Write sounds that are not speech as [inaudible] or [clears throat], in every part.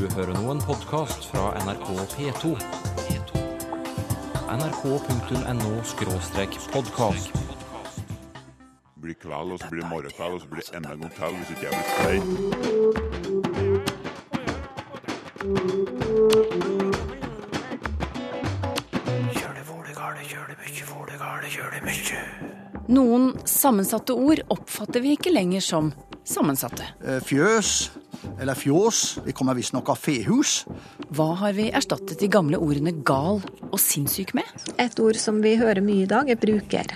Du hører nå en podkast fra NRK P2. nrk.no-podkast. blir kveld, og så blir det morgenkveld, og så blir det enda en gang kveld hvis ikke jeg blir sprøy. Noen sammensatte ord oppfatter vi ikke lenger som sammensatte. Eh, Fjøs, eller fjås, Vi kommer visstnok av fehus. Hva har vi erstattet de gamle ordene gal og sinnssyk med? Et ord som vi hører mye i dag, er bruker.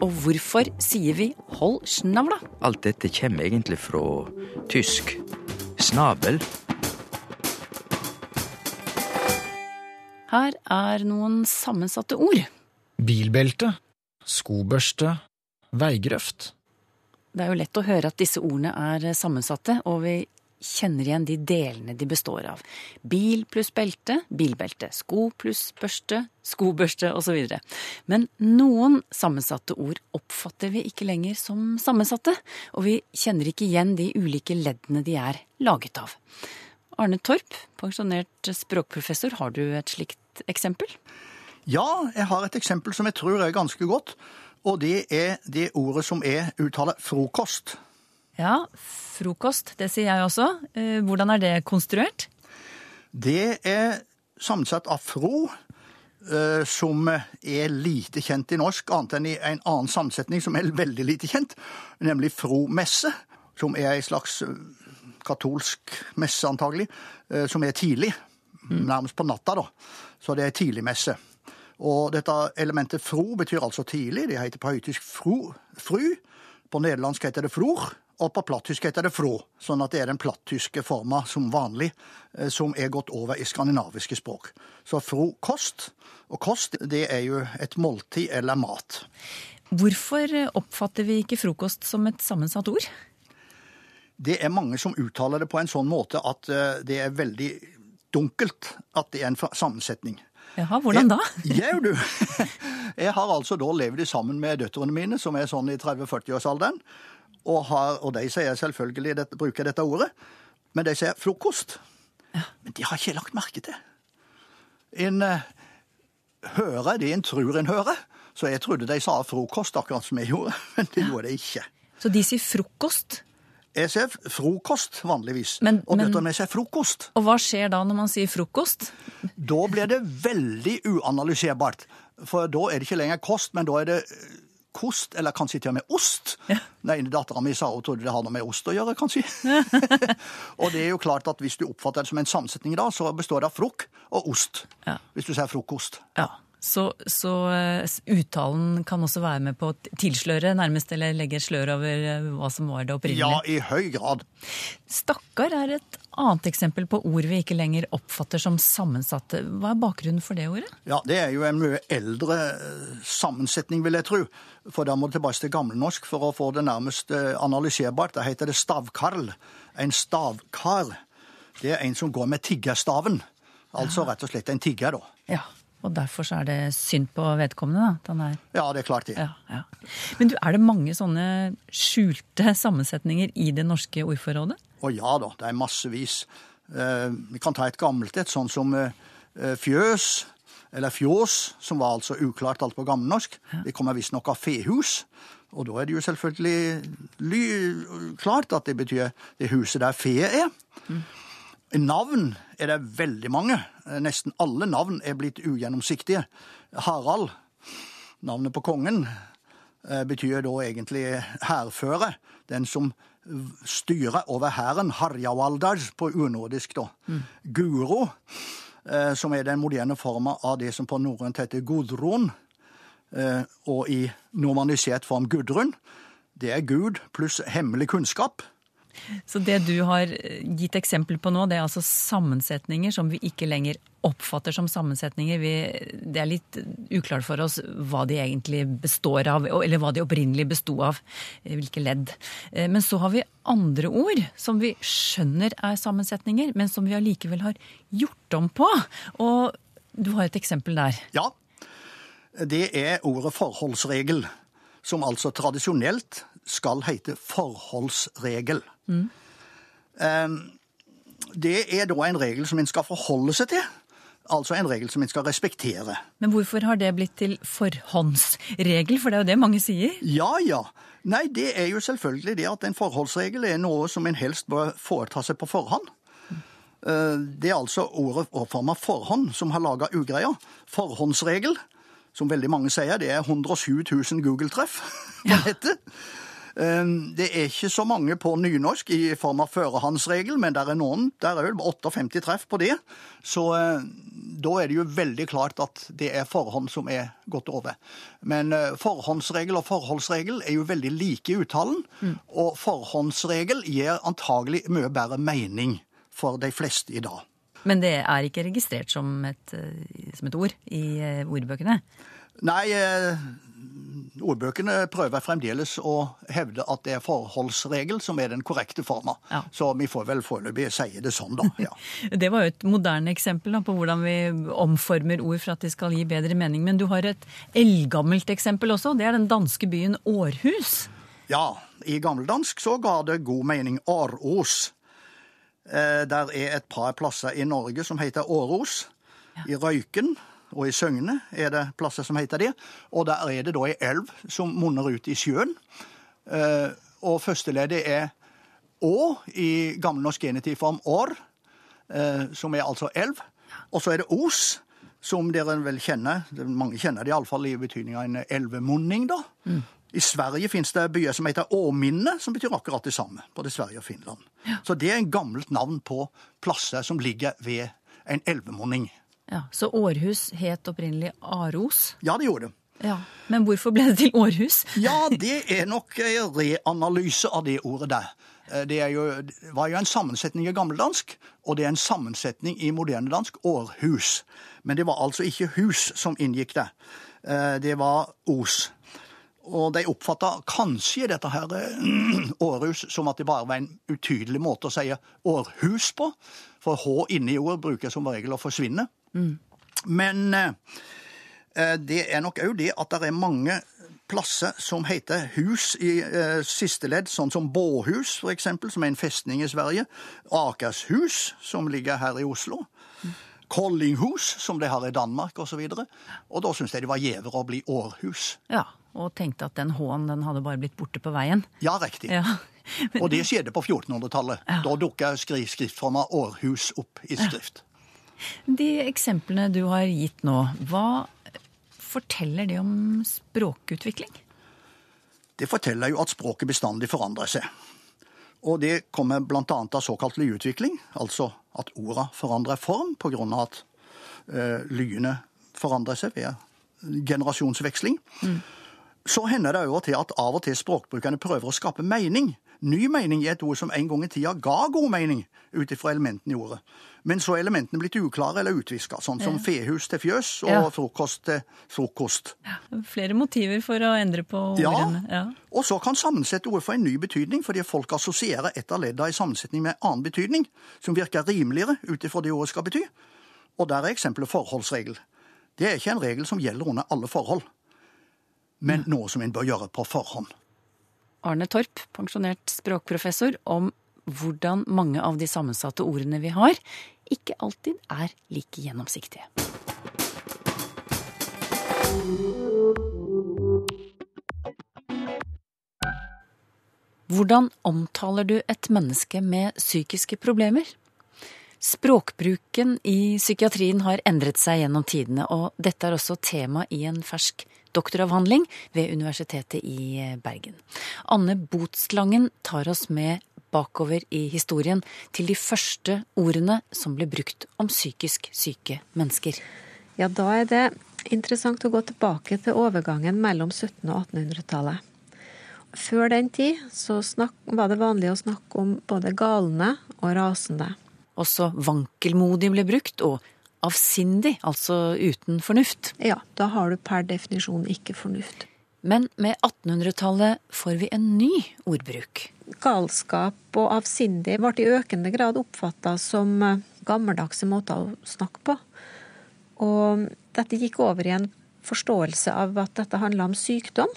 Og hvorfor sier vi hold snavla? Alt dette kommer egentlig fra tysk. Snabel. Her er noen sammensatte ord. Bilbelte, skobørste, veigrøft. Det er jo lett å høre at disse ordene er sammensatte, og vi kjenner igjen de delene de består av. Bil pluss belte, bilbelte. Sko pluss børste, skobørste osv. Men noen sammensatte ord oppfatter vi ikke lenger som sammensatte, og vi kjenner ikke igjen de ulike leddene de er laget av. Arne Torp, pensjonert språkprofessor, har du et slikt eksempel? Ja, jeg har et eksempel som jeg tror er ganske godt. Og det er det ordet som er uttalt frokost. Ja, frokost, det sier jeg også. Eh, Hvordan er det konstruert? Det er sammensatt av fro, eh, som er lite kjent i norsk, annet enn i en annen sammensetning som er veldig lite kjent, nemlig fromesse, som er ei slags eh, katolsk messe, antagelig, som er tidlig, nærmest på natta, da. Så det er tidligmesse. Og dette elementet fro betyr altså tidlig. Det heter på høytysk fru. fru. På nederlandsk heter det fror, og på plattysk heter det frå. Sånn at det er den plattyske forma som vanlig, eh, som er gått over i skandinaviske språk. Så frokost, og kost, det er jo et måltid eller mat. Hvorfor oppfatter vi ikke frokost som et sammensatt ord? Det er mange som uttaler det på en sånn måte at eh, det er veldig dunkelt at det er en sammensetning. Jaha, hvordan da? [laughs] Jau, du. [laughs] Jeg har altså da levd sammen med døtrene mine, som er sånn i 30-40-årsalderen. Og, har, og de sier selvfølgelig dette, bruker dette ordet, men de sier frokost. Men de har ikke lagt merke til. En uh, hører det en tror en hører. Så jeg trodde de sa frokost, akkurat som jeg gjorde, [laughs] men det gjorde de ikke. Så de sier frokost. Jeg sier frokost vanligvis, Men- og men- med seg frokost. Og hva skjer da når man sier frokost? Da blir det veldig uanalyserbart. For da er det ikke lenger kost, men da er det eh, kost, eller kanskje til og med ost. Ja. Ene dattera mi sa hun trodde det har noe med ost å gjøre, kanskje. [laughs] og det er jo klart at hvis du oppfatter det som en sammensetning da, så består det av frukk og ost. Ja. Hvis du sier frokost. Ja, så, så eh, uttalen kan også være med på å tilsløre nærmest, eller legge et slør over eh, hva som var det opprinnelige? Ja, i høy grad. Stakkar er et annet eksempel på ord vi ikke lenger oppfatter som sammensatte. Hva er bakgrunnen for det ordet? Ja, det er jo en mye eldre eh, sammensetning, vil jeg tro. For da må du tilbake til gammelnorsk for å få det nærmest analyserbart. Da heter det stavkarl. En stavkar. Det er en som går med tiggerstaven. Altså rett og slett en tigger, da. Ja, og derfor så er det synd på vedkommende, da. Ja, det er klart det. Ja, ja. Men du, er det mange sånne skjulte sammensetninger i det norske ordforrådet? Å ja da, det er massevis. Eh, vi kan ta et gammelt et, sånn som eh, eh, fjøs, eller fjås, som var altså uklart alt på gammelnorsk. Det kommer visstnok av fehus. Og da er det jo selvfølgelig klart at det betyr det huset der feet er. Navn er det veldig mange. Eh, Nesten alle navn er blitt ugjennomsiktige. Harald, navnet på kongen, eh, betyr da egentlig hærføre. Den som styrer over hæren. Harjavaldar på unordisk, da. Guro, eh, som er den moderne forma av det som på norrønt heter Gudrun, og i normalisert form Gudrun. Det er Gud pluss hemmelig kunnskap. Så det du har eh, gitt eksempel på nå, det er altså sammensetninger som vi ikke lenger oppfatter som sammensetninger. Vi, det er litt uklart for oss hva de egentlig består av, eller hva de opprinnelig besto av. eh, Hvilke ledd. Eh, Men så har vi andre ord som vi skjønner er sammensetninger, men som vi allikevel har gjort om på. Og du har et eksempel der. Ja, det er ordet forholdsregel, som altså tradisjonelt skal hete forholdsregel. Mm. det er da en regel som en skal forholde seg til. Altså en regel som en skal respektere. Men hvorfor har det blitt til forhåndsregel, for det er jo det mange sier? Ja, ja. Nei, det er jo selvfølgelig det at en forholdsregel er noe som en helst bør foreta seg på forhånd. Eh, Det er altså ordet overforma forhånd som har laga ugreia. Forhåndsregel, som veldig mange sier, det er 107 000 Google-treff. hva det heter. Eh, Det er ikke så mange på nynorsk i form av førerhandsregel, men der er noen. Der er vel 58 treff på det. Så eh, da er det jo veldig klart at det er forhånd som er gått over. Men eh, forhåndsregel og forholdsregel er jo veldig like i uttalen. Og forhåndsregel gir antagelig mye bedre mening for de fleste i dag. Men det er ikke registrert som et, eh, som et ord i ordbøkene? Nei, eh, ordbøkene prøver fremdeles å hevde at det er forholdsregel som er den korrekte forma. Ja. Så vi får vel foreløpig si det sånn, da. [laughs] Ja. Det var jo et moderne eksempel da, på hvordan vi omformer ord for at de skal gi bedre mening. Men du har et eldgammelt eksempel også. Det er den danske byen Århus. ja, i gammeldansk så ga det god mening Åros. Eh, der er et par plasser i Norge som heter Åros. I Røyken og i Søgne er det plasser som heter det. Og der er det da ei elv som munner ut i sjøen. Eh, og førsteleddet er Å i gammelnorsk genitivform år, eh, som er altså elv. Og så er det Os, som dere vel kjenner. Mange kjenner det iallfall i betydning av en elvemunning, da. I Sverige finnes det byer som heter Åminne, som betyr akkurat det samme. Både Sverige og Finland. Så det er en gammelt navn på plasser som ligger ved en elvemunning. Ja, Så Århus het opprinnelig Aros. Ja, det gjorde det. Ja. Men hvorfor ble det til Århus? Ja, det er nok en reanalyse av det ordet der. Eh, Det, er jo, var jo en sammensetning i gammeldansk, og det er en sammensetning i moderne dansk århus. Men det var altså ikke hus som inngikk det. Eh, Det var os. Og de oppfatta kanskje dette her eh, [clears throat] århus som at det bare var en utydelig måte å si århus på. For H inni ord bruker som regel å forsvinne. Men eh, Eh, Det er nok òg det at det er mange plasser som heter hus i eh, siste ledd, sånn som Båhus for eksempel, som er en festning i Sverige. Akershus, som ligger her i Oslo. Kollinghus, som de har i Danmark osv. Og, så og da syns jeg det var gjevere å bli Århus. Ja, Og tenkte at den H-en den hadde bare blitt borte på veien. Ja, riktig. Ja. Og det skjedde på 1400-tallet. Da dukka skriftforma Århus opp i skrift. De eksemplene du har gitt nå, hva forteller det om språkutvikling? Det forteller jo at språket bestandig forandrer seg. Og det kommer bl.a. av såkalt lydutvikling, altså at orda forandrer form pga. at eh, lydene forandrer seg ved generasjonsveksling. Så hender det jo til at av og til språkbrukerne prøver å skape mening. Ny mening er et ord som en gang i tida ga god mening ut ifra elementene i ordet. Men så er elementene blitt uklare eller utviska, sånn som fehus til fjøs og Ja. frokost til frokost. Flere motiver for å endre på ordene. Ja. Og så kan sammensette ord få en ny betydning, fordi folk assosierer et av leddene i sammensetning med annen betydning, som virker rimeligere ut ifra det ordet skal bety. Og der er eksempelet forholdsregel. Det er ikke en regel som gjelder under alle forhold, men noe som en bør gjøre på forhånd. Arne Torp, pensjonert språkprofessor, om hvordan mange av de sammensatte ordene vi har, ikke alltid er like gjennomsiktige. Hvordan omtaler du et menneske med psykiske problemer? Språkbruken i psykiatrien har endret seg gjennom tidene, og dette er også tema i en fersk doktoravhandling ved Universitetet i Bergen. Anne Botslangen tar oss med bakover i historien til de første ordene som ble brukt om psykisk syke mennesker. Ja, da er det interessant å gå tilbake til overgangen mellom 1700- og 1800-tallet. Før den tid så snakk, var det vanlig å snakke om både galne og rasende. Også vankelmodig ble brukt, og avsindig, altså uten fornuft. Ja, da har du per definisjon ikke fornuft. Men med 1800-tallet får vi en ny ordbruk. Galskap og avsindig ble i økende grad oppfatta som eh, gammeldagse måter å snakke på. Og dette gikk over i en forståelse av at dette handla om sykdom.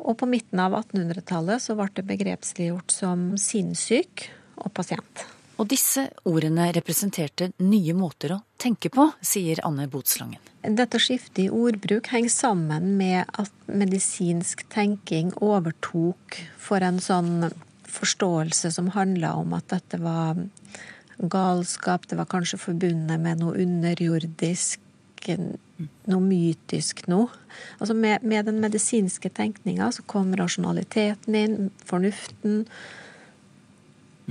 Og på midten av 1800-tallet så ble det begrepsliggjort som sinnssyk og pasient. Og disse ordene representerte nye måter å tenke på, sier Anne Botslangen. Dette skiftet i ordbruk henger sammen med at medisinsk tenking overtok for en sånn forståelse som handla om at dette var galskap, det var kanskje forbundet med noe underjordisk, noe mytisk noe. Altså med, med den medisinske tenkninga så kom rasjonaliteten inn, fornuften,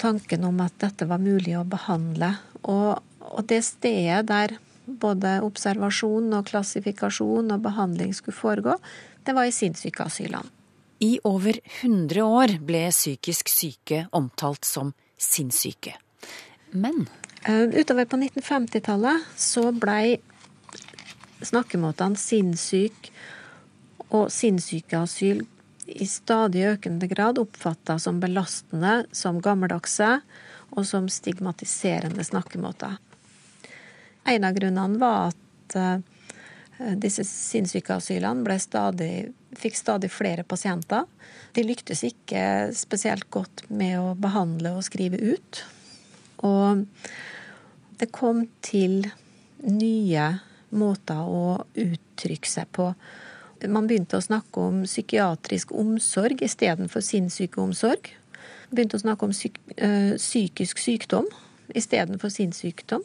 tanken om at dette var mulig å behandle. Og, og det stedet der både observasjon og klassifikasjon og behandling skulle foregå, det var i sinnssykeasylene. I over 100 år ble psykisk syke omtalt som sinnssyke. Men Eh, Utover på 1950-tallet så blei snakkemåtene sinnssyk og sinnssykeasyl i stadig økende grad oppfatta som belastende, som gammeldagse og som stigmatiserende snakkemåter. En av grunnene var at eh, disse sinnssykeasylene ble stadig, fikk stadig flere pasienter. De lyktes ikke spesielt godt med å behandle og skrive ut. Og det kom til nye måter å uttrykke seg på. Man begynte å snakke om psykiatrisk omsorg istedenfor sinnssykeomsorg. Begynte å snakke om psyk øh, psykisk sykdom istedenfor sinnssykdom.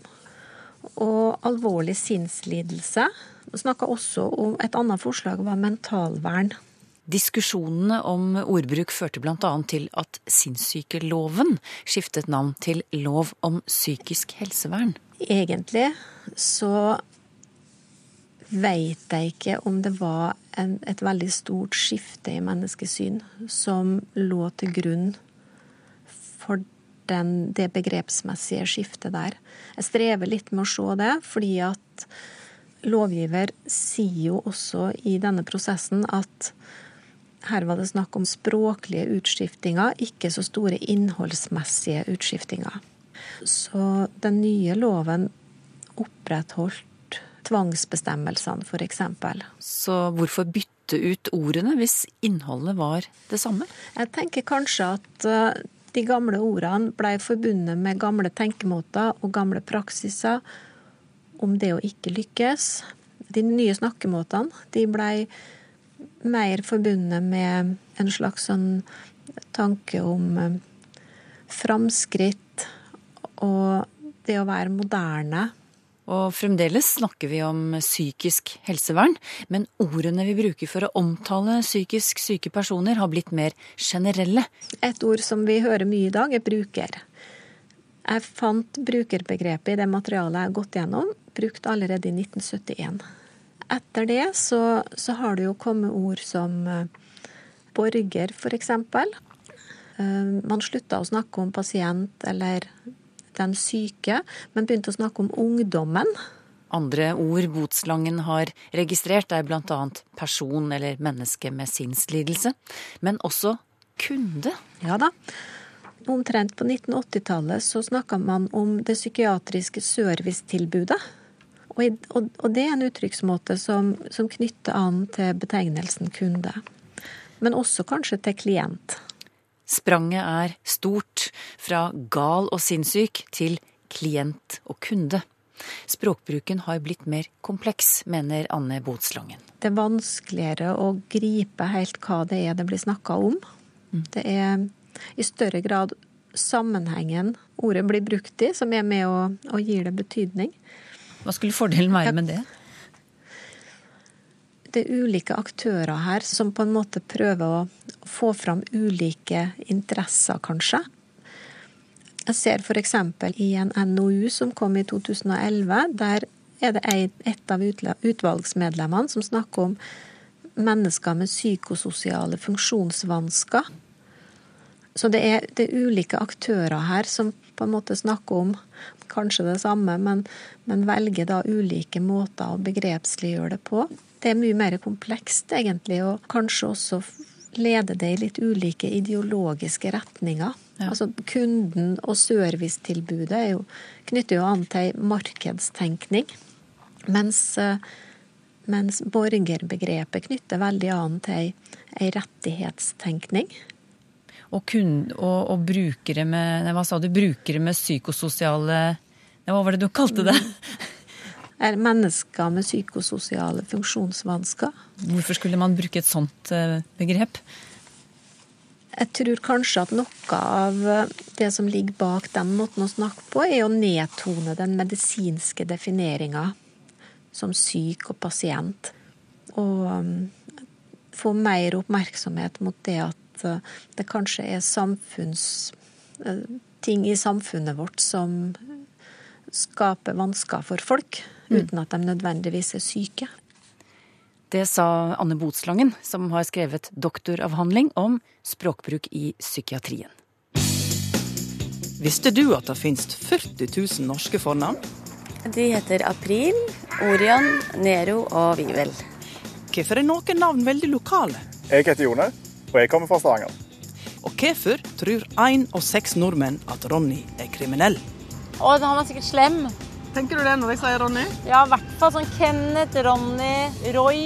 Og alvorlig sinnslidelse. Snakka også om Et annet forslag var mentalvern. diskusjonene om ordbruk førte bl.a. til at sinnssykeloven skiftet navn til lov om psykisk helsevern. Egentlig så veit jeg ikke om det var en, et veldig stort skifte i menneskesyn som lå til grunn for den, det begrepsmessige skiftet der. Jeg strever litt med å se det, fordi at lovgiver sier jo også i denne prosessen at her var det snakk om språklige utskiftinger, ikke så store innholdsmessige utskiftinger. Så den nye loven opprettholdt tvangsbestemmelsene, f.eks. Så hvorfor bytte ut ordene hvis innholdet var det samme? Jeg tenker kanskje at eh, de gamle ordene blei forbundet med gamle tenkemåter og gamle praksiser om det å ikke lykkes. De nye snakkemåtene de blei mer forbundet med en slags sånn tanke om eh, framskritt og det å være moderne. Og fremdeles snakker vi om psykisk helsevern, men ordene vi bruker for å omtale psykisk syke personer har blitt mer generelle. Et ord som vi hører mye i dag, er bruker. Jeg fant brukerbegrepet i det materialet jeg har gått gjennom, brukt allerede i 1971. Etter det så, så har det jo kommet ord som eh, borger, f.eks. Man slutta å snakke om pasient eller den syke, men begynte å snakke om ungdommen. Andre ord Botslangen har registrert er bl.a. person eller menneske med sinnslidelse, men også kunde. Ja da. Omtrent på 1980-tallet så snakka man om det psykiatriske servicetilbudet. Og, og det er en uttrykksmåte som, som knytter an til betegnelsen kunde. Men også kanskje til klient. Spranget er stort fra gal og sinnssyk til klient og kunde. Språkbruken har blitt mer kompleks, mener Anne Botslangen. Det er vanskeligere å gripe helt hva det er det blir snakka om. Det er i større grad sammenhengen ordet blir brukt i, som er med og, og gir det betydning. Hva skulle fordelen være med det? Det er ulike aktører her som på en måte prøver å få fram ulike interesser, kanskje. Jeg ser f.eks. i en NOU som kom i 2011. Der er det et av utvalgsmedlemmene som snakker om mennesker med psykososiale funksjonsvansker. Så det er, det er, ulike aktører her som på en måte snakker om kanskje det samme, men, men velger da ulike måter å begrepsliggjøre det på. Det er mye mer komplekst, egentlig, og kanskje også leder det i litt ulike ideologiske retninger. Ja. Altså Kunden og servicetilbudet er jo, knytter jo an til markedstenkning. Mens, mens borgerbegrepet knytter veldig an til ei, ei rettighetstenkning. og, kun, og, og brukere med nei, Hva sa du? Brukere med psykososiale Hva var det du kalte det? Er mennesker med psykososiale funksjonsvansker. Hvorfor skulle man bruke et sånt eh, begrep? Jeg tror kanskje at noe av det som ligger bak den måten å snakke på, er å nedtone den medisinske defineringa som syk og pasient. Og um, få mer oppmerksomhet mot det at det kanskje er samfunns... ting i samfunnet vårt som skaper vansker for folk, uten at de nødvendigvis er syke. Det sa Anne Botslangen, som har skrevet doktoravhandling om språkbruk i psykiatrien. Visste du at det finnes 40 000 norske fornavn? De heter April, Orion, Nero og Vivel. Hvorfor er noen navn veldig lokale? Jeg heter Jone, og jeg kommer fra Stavanger. Og hvorfor tror én av seks nordmenn at Ronny er kriminell? Å, han var sikkert slem. Tenker du det når jeg sier Ronny? Ja, i hvert fall sånn Kenneth, Ronny, Roy.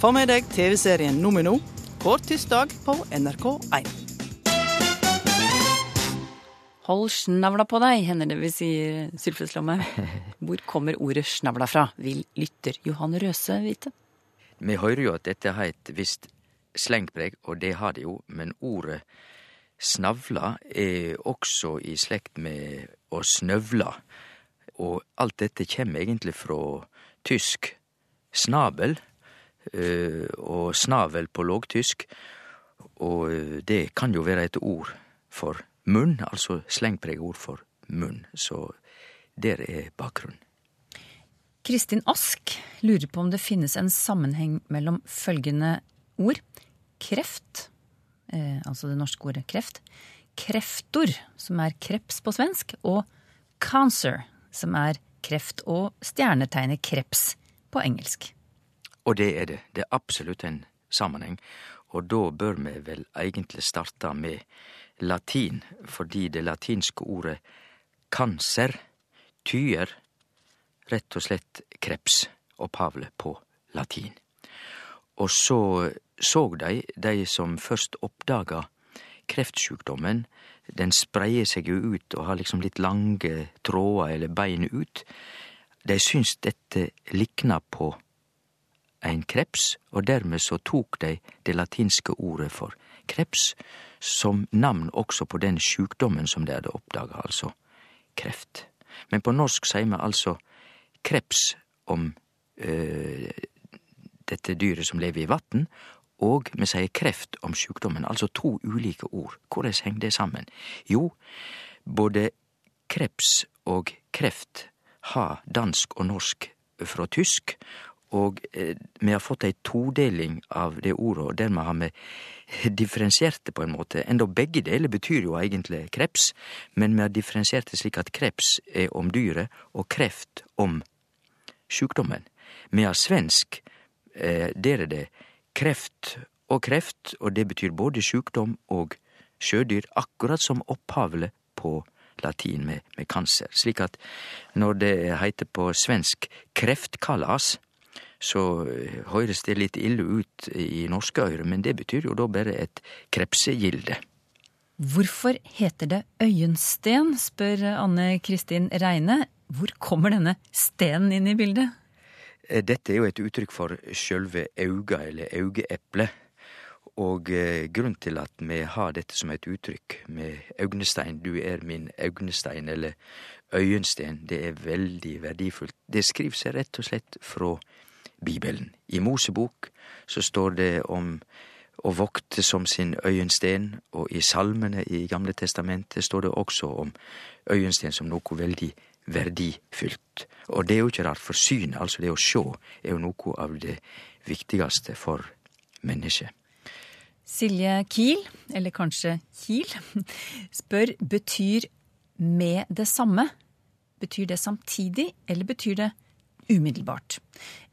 Få med deg TV-serien Nomino hver tirsdag på NRK1. Hold snavla på deg, hender det vi sier, Sylfes. [laughs] Hvor kommer ordet snavla fra, vil lytter Johan Røse vite. Vi hører jo at dette har et visst slengpreg, og det har det jo, men ordet snavla er også i slekt med å snøvla. Og alt dette kjem egentlig fra tysk snabel, eh, og snavel på lågtysk. Og eh, det kan jo være et ord for munn, altså slengpreget ord for munn. Så der er bakgrunnen. Kristin Ask lurer på om det finnes en sammenheng mellom følgende ord. Kreft, eh, altså det norske ordet kreft. Kreftor, som er kreps på svensk. Og cancer, som er kreft og stjernetegnet kreps på engelsk. Og det er det. Det er absolutt en sammenheng. Og da bør vi vel egentlig starte med latin, fordi det latinske ordet cancer tyder rett og slett kreps, opphavlet på latin. Og så så de, de som først oppdaga kreftsjukdommen, den spreier seg jo ut og har liksom litt lange tråder eller bein ut. De syns dette likna på ein kreps, og dermed så tok de det latinske ordet for kreps som navn også på den sjukdommen som de hadde oppdaga, altså kreft. Men på norsk sier vi altså kreps om ø, dette dyret som lever i vatn, og vi sier kreft om sjukdommen, altså to ulike ord. Hvordan henger det sammen? Jo, både kreps og kreft har dansk og norsk fra tysk, og eh, vi har fått ei todeling av det ordet, og dermed har vi differensiert det på en måte. Enda begge deler betyr jo egentlig kreps, men vi har differensiert det slik at kreps er om dyret, og kreft om sjukdommen. Vi har svensk, eh, der er det kreft og kreft, og det betyr både sjukdom og sjødyr, akkurat som opphavlet på latin med, med cancer. Slik at når det heiter på svensk kreftkalas, så høres det litt ille ut i norske øyre, men det betyr jo da bare et krepsegilde. Hvorfor heter det øyensten, spør Anne Kristin Reine. Hvor kommer denne stenen inn i bildet? Dette er jo et uttrykk for sjølve auga, eller augeeplet. Og eh, grunnen til at vi har dette som et uttrykk med augnestein, du er min augnestein, eller øyensten, det er veldig verdifullt. Det skriver seg rett og slett fra Bibelen. I Mosebok så står det om å vokte som sin øyensten, og i salmene i Gamle testamentet står det også om øyensten som noe veldig verdifullt. Og det er jo ikke rart, for synet, altså det å sjå, er jo noe av det viktigste for mennesket. Silje Kiel, eller kanskje Kiel, spør betyr med det samme. Betyr det samtidig, eller betyr det umiddelbart?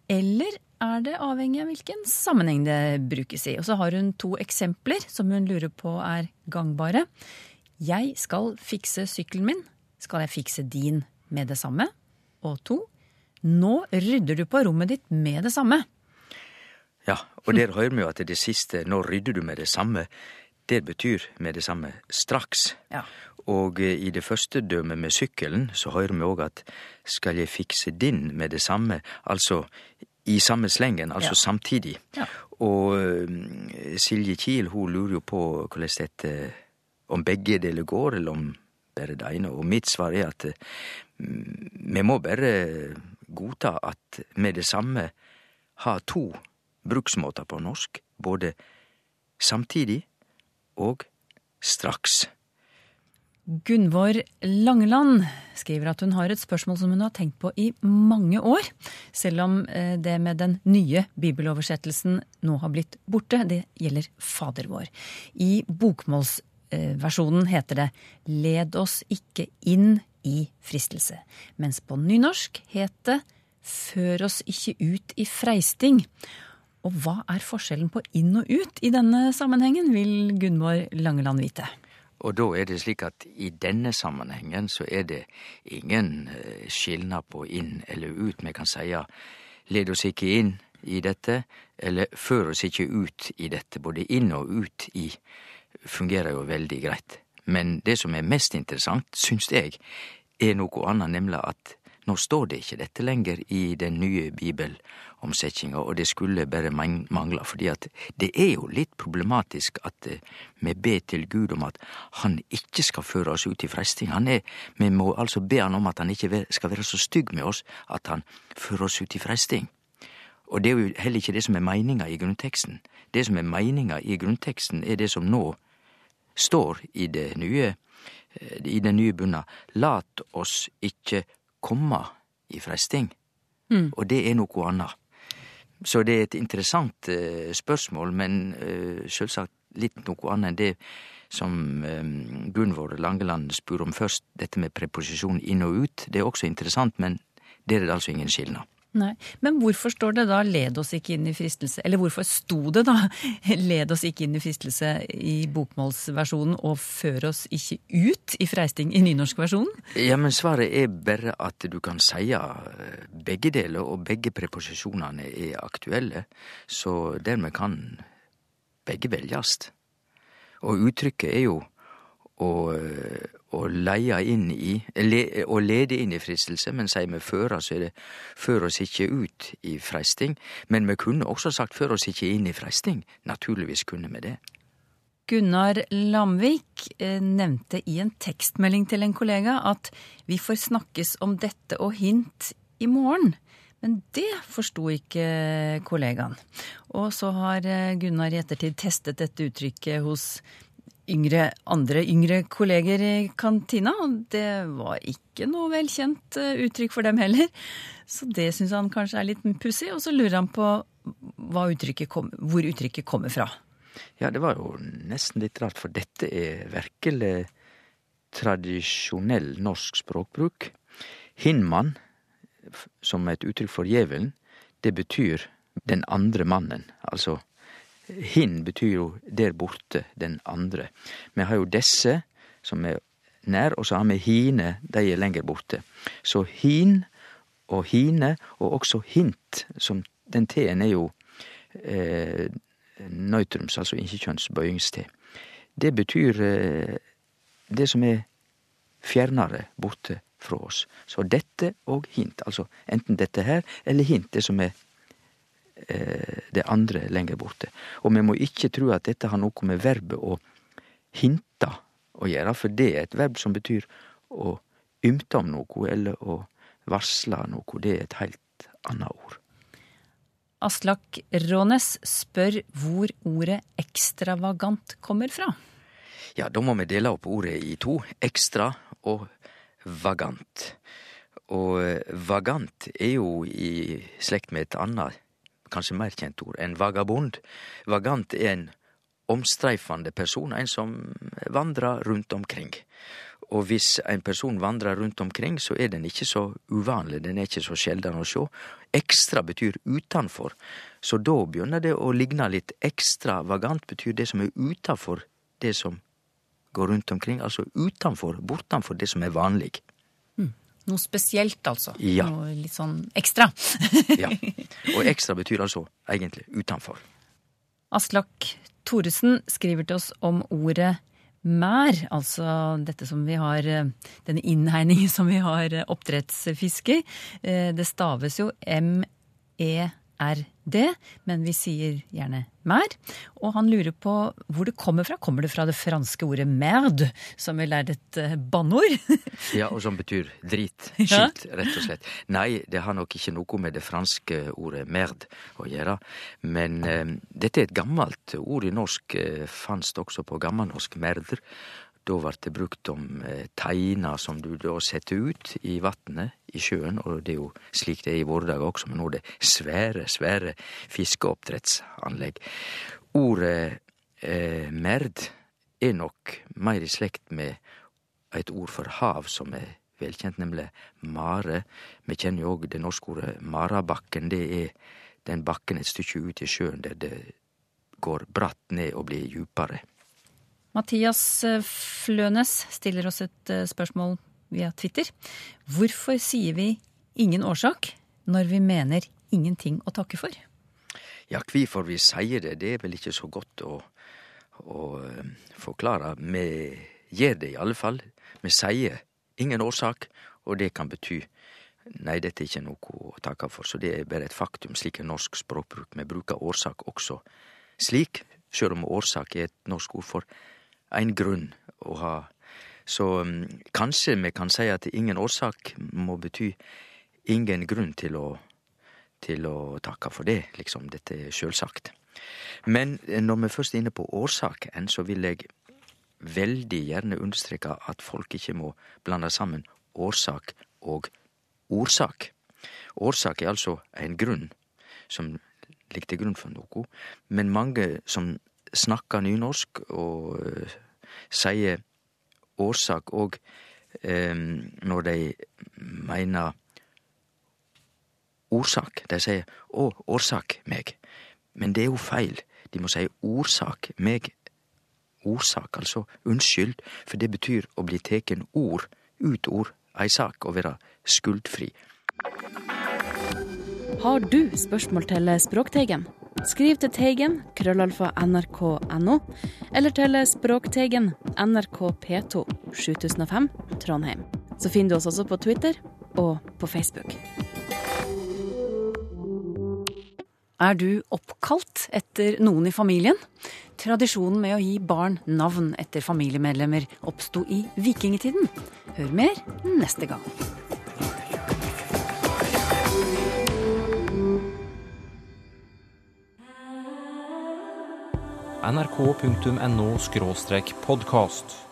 Eller er det avhengig av hvilken sammenheng det brukes i? Og så har hun to eksempler som hun lurer på er gangbare. Jeg skal fikse sykkelen min. Skal jeg fikse din med det samme? Og to, nå rydder du på rommet ditt med det samme. Ja, og der hører vi jo at det siste 'nå rydder du med det samme', det betyr med det samme straks. Ja. Og eh, i det første dømmet med sykkelen, så hører vi òg at skal jeg fikse din med det samme, altså i samme slengen, altså Ja. samtidig. Ja. Og eh, Silje Kiel hun lurer jo på hvordan dette om begge deler går, eller om bare det ene. Og mitt svar er at eh, vi må bare godta at med det samme har to bruksmåter på norsk, både samtidig og straks. Gunvor Langeland skriver at hun har et spørsmål som hun har tenkt på i mange år, selv om eh, det med den nye bibeloversettelsen nå har blitt borte. Det gjelder Fader vår. I bokmålsversjonen heter det 'Led oss ikke inn i fristelse', mens på nynorsk het det 'Før oss ikke ut i freisting'. Og hva er forskjellen på inn og ut i denne sammenhengen, vil Gunvor Langeland vite. Og da er det slik at i denne sammenhengen så er det ingen eh, skilnad på inn eller ut. Vi kan seia led oss ikke inn i dette, eller før oss ikke ut i dette. Både inn og ut i fungerer jo veldig greit. Men det som er mest interessant, syns jeg, er noe annet, nemlig at nå står det ikke dette lenger i den nye bibelomsetninga, og det skulle bare mang- mangle, fordi at det er jo litt problematisk at eh, vi ber til Gud om at han ikke skal føre oss ut i freisting. Han er, vi må altså be han om at han ikke skal være så stygg med oss at han fører oss ut i freisting. Og det er jo heller ikke det som er meininga i grunnteksten. Det som er meininga i grunnteksten, er det som nå står i det nye, i den nye bunna. Lat oss ikke komme i freisting. Mm. Og det er noe annet. Så det er et interessant eh, spørsmål, men eh, selvsagt litt noe annet enn det som eh, Gunvor Langeland spør om først, dette med preposisjon inn og ut. Det er også interessant, men der er det altså ingen skilnad. Nei, Men hvorfor står det da 'led oss ikke inn i fristelse'? Eller hvorfor sto det da [laughs] 'led oss ikke inn i fristelse' i bokmålsversjonen og 'før oss ikke ut i freisting' i nynorskversjonen? Ja, men svaret er bare at du kan seie begge deler, og begge preposisjonene er aktuelle, så dermed kan begge veljast. Og uttrykket er jo å, leie inn i le, Å lede inn i fristelse, men sier vi føra, så er det før oss ikke ut i freisting. Men vi kunne også sagt før oss ikke inn i freisting. Naturligvis kunne vi det. Gunnar Lamvik eh, nevnte i en tekstmelding til en kollega at vi får snakkes om dette og hint i morgen. Men det forsto ikke kollegaen. Og så har eh, Gunnar i ettertid testet dette uttrykket hos yngre, andre yngre kolleger i kantina, og det var ikke noe velkjent eh, uttrykk for dem heller. Så det syns han kanskje er litt pussig, og så lurer han på uttrykket kom, hvor uttrykket kommer fra. Ja, det var jo nesten litt rart, for dette er virkelig tradisjonell norsk språkbruk. Hinman, som er et uttrykk for djevelen, det betyr den andre mannen. Altså, hin betyr jo der borte, den andre. Vi har jo desse, som er nær, og så har vi hine, de er lenger borte. Så hin og hine, og også hint, som den t-en er jo eh, nøytrums, altså ikke-kjønnsbøyingste. Det betyr eh, det som er fjernere borte fra oss. Så dette og hint, altså enten dette her eller hint, det som er det andre lenger borte. Og vi må ikke tro at dette har noe med verbet å hinta å gjøre, for det er et verb som betyr å ymte om noe eller å varsle noe. Det er et helt annet ord. Aslak Rånes spør hvor ordet ekstravagant kommer fra. Ja, da må vi dele opp ordet i to. Ekstra og vagant. Og eh, vagant er jo i slekt med et annet, kanskje mer kjent ord, en vagabond. Vagant er en omstreifende person, en som vandrer rundt omkring. Og hvis en person vandrer rundt omkring, så er den ikke så uvanlig, den er ikke så sjelden å sjå. Ekstra betyr utanfor, så da begynner det å ligne litt. Ekstravagant betyr det som er utanfor det som går rundt omkring, altså utanfor, bortanfor det som er vanlig. Noe spesielt, altså. Ja. Noe litt sånn ekstra. [laughs] Ja. Og ekstra betyr altså egentlig utenfor. Aslak Thoresen skriver til oss om ordet mær, altså dette som vi har Denne innhegningen som vi har oppdrettsfiske i. Eh, Det staves jo M-E-R-D, men vi sier gjerne mer. Og han lurer på hvor det kommer fra. Kommer det fra det franske ordet merde, som vel er et bannord? banneord? Ja, og som betyr drit. Skitt, rett og slett. Nei, det har nok ikke noe med det franske ordet merde å gjøre. Men eh, dette er et gammelt ord i norsk. Eh, Fanst også på gammelnorsk merder. Da vart det brukt om eh, teiner som du da setter ut i vatnet, i sjøen, og det er jo slik det er i våre dager også, men nå er det svære, svære fiskeoppdrettsanlegg. Ordet eh, merd er nok mer i slekt med et ord for hav som er velkjent, nemlig mare. Vi kjenner jo òg det norske ordet marabakken. Det er den bakken et stykke ut i sjøen der det går bratt ned og blir djupere. Mathias eh, Flønes stiller oss et eh, spørsmål via Twitter. Hvorfor sier vi ingen årsak når vi mener ingenting å takke for? Ja, hvorfor vi sier det, det er vel ikke så godt å, å eh, forklare. Vi gjør det i alle fall. Vi sier ingen årsak, og det kan bety nei, dette er ikke noe å takke for, så det er bare et faktum. Slik er norsk språkbruk. Vi bruker årsak også slik, sjøl om årsak er et norsk ord for ein grunn å ha. Så um, kanskje vi kan si at ingen årsak må bety ingen grunn til å til å takke for det, liksom. Dette er sjølsagt. Men eh, når vi først er inne på årsaken, så vil jeg veldig gjerne understreke at folk ikke må blande sammen årsak og ordsak. Årsak er altså en grunn som ligger til grunn for noe, men mange som snakker nynorsk og eh, sier årsak òg eh, når de mener orsak. De sier 'å, årsak meg', men det er jo feil. De må si 'orsak meg'. Orsak, altså unnskyld, for det betyr å bli teken ord, ut ord, ei sak, og være skuldfri. Har du spørsmål til Språkteigen? Skriv til Teigen, krøllalfa nrk.no, eller til Språkteigen, NRK P2, 7005, Trondheim. Så finner du oss også på Twitter og på Facebook. Er du oppkalt etter noen i familien? Tradisjonen med å gi barn navn etter familiemedlemmer oppsto i vikingtiden. Hør mer neste gang. nrk.no podkast.